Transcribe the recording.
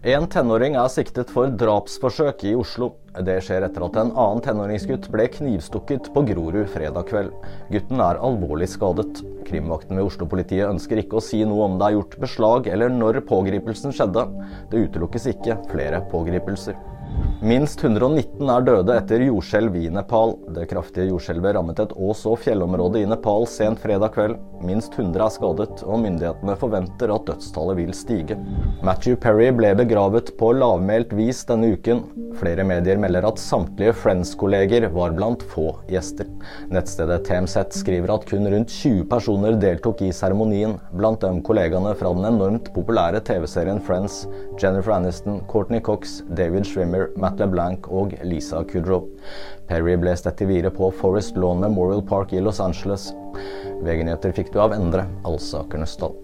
En tenåring er siktet for drapsforsøk i Oslo. Det skjer etter at en annen tenåringsgutt ble knivstukket på Grorud fredag kveld. Gutten er alvorlig skadet. Krimvakten ved Oslo-politiet ønsker ikke å si noe om det er gjort beslag eller når pågripelsen skjedde. Det utelukkes ikke flere pågripelser. Minst 119 er døde etter jordskjelv i Nepal. Det kraftige jordskjelvet rammet et ås- og fjellområde i Nepal sent fredag kveld. Minst 100 er skadet, og myndighetene forventer at dødstallet vil stige. Matthew Perry ble begravet på lavmælt vis denne uken. Flere medier melder at samtlige Friends-kolleger var blant få gjester. Nettstedet TMZ skriver at kun rundt 20 personer deltok i seremonien, blant dem kollegaene fra den enormt populære TV-serien Friends, Jennifer Aniston, Courtney Cox, David Schwimmer, LeBlanc og Lisa Kudrow. Perry ble stett i vire på Forest Lawn Memorial Park i Los Angeles. VG-nyheter fikk du av Endre Alsaker Nøstdal.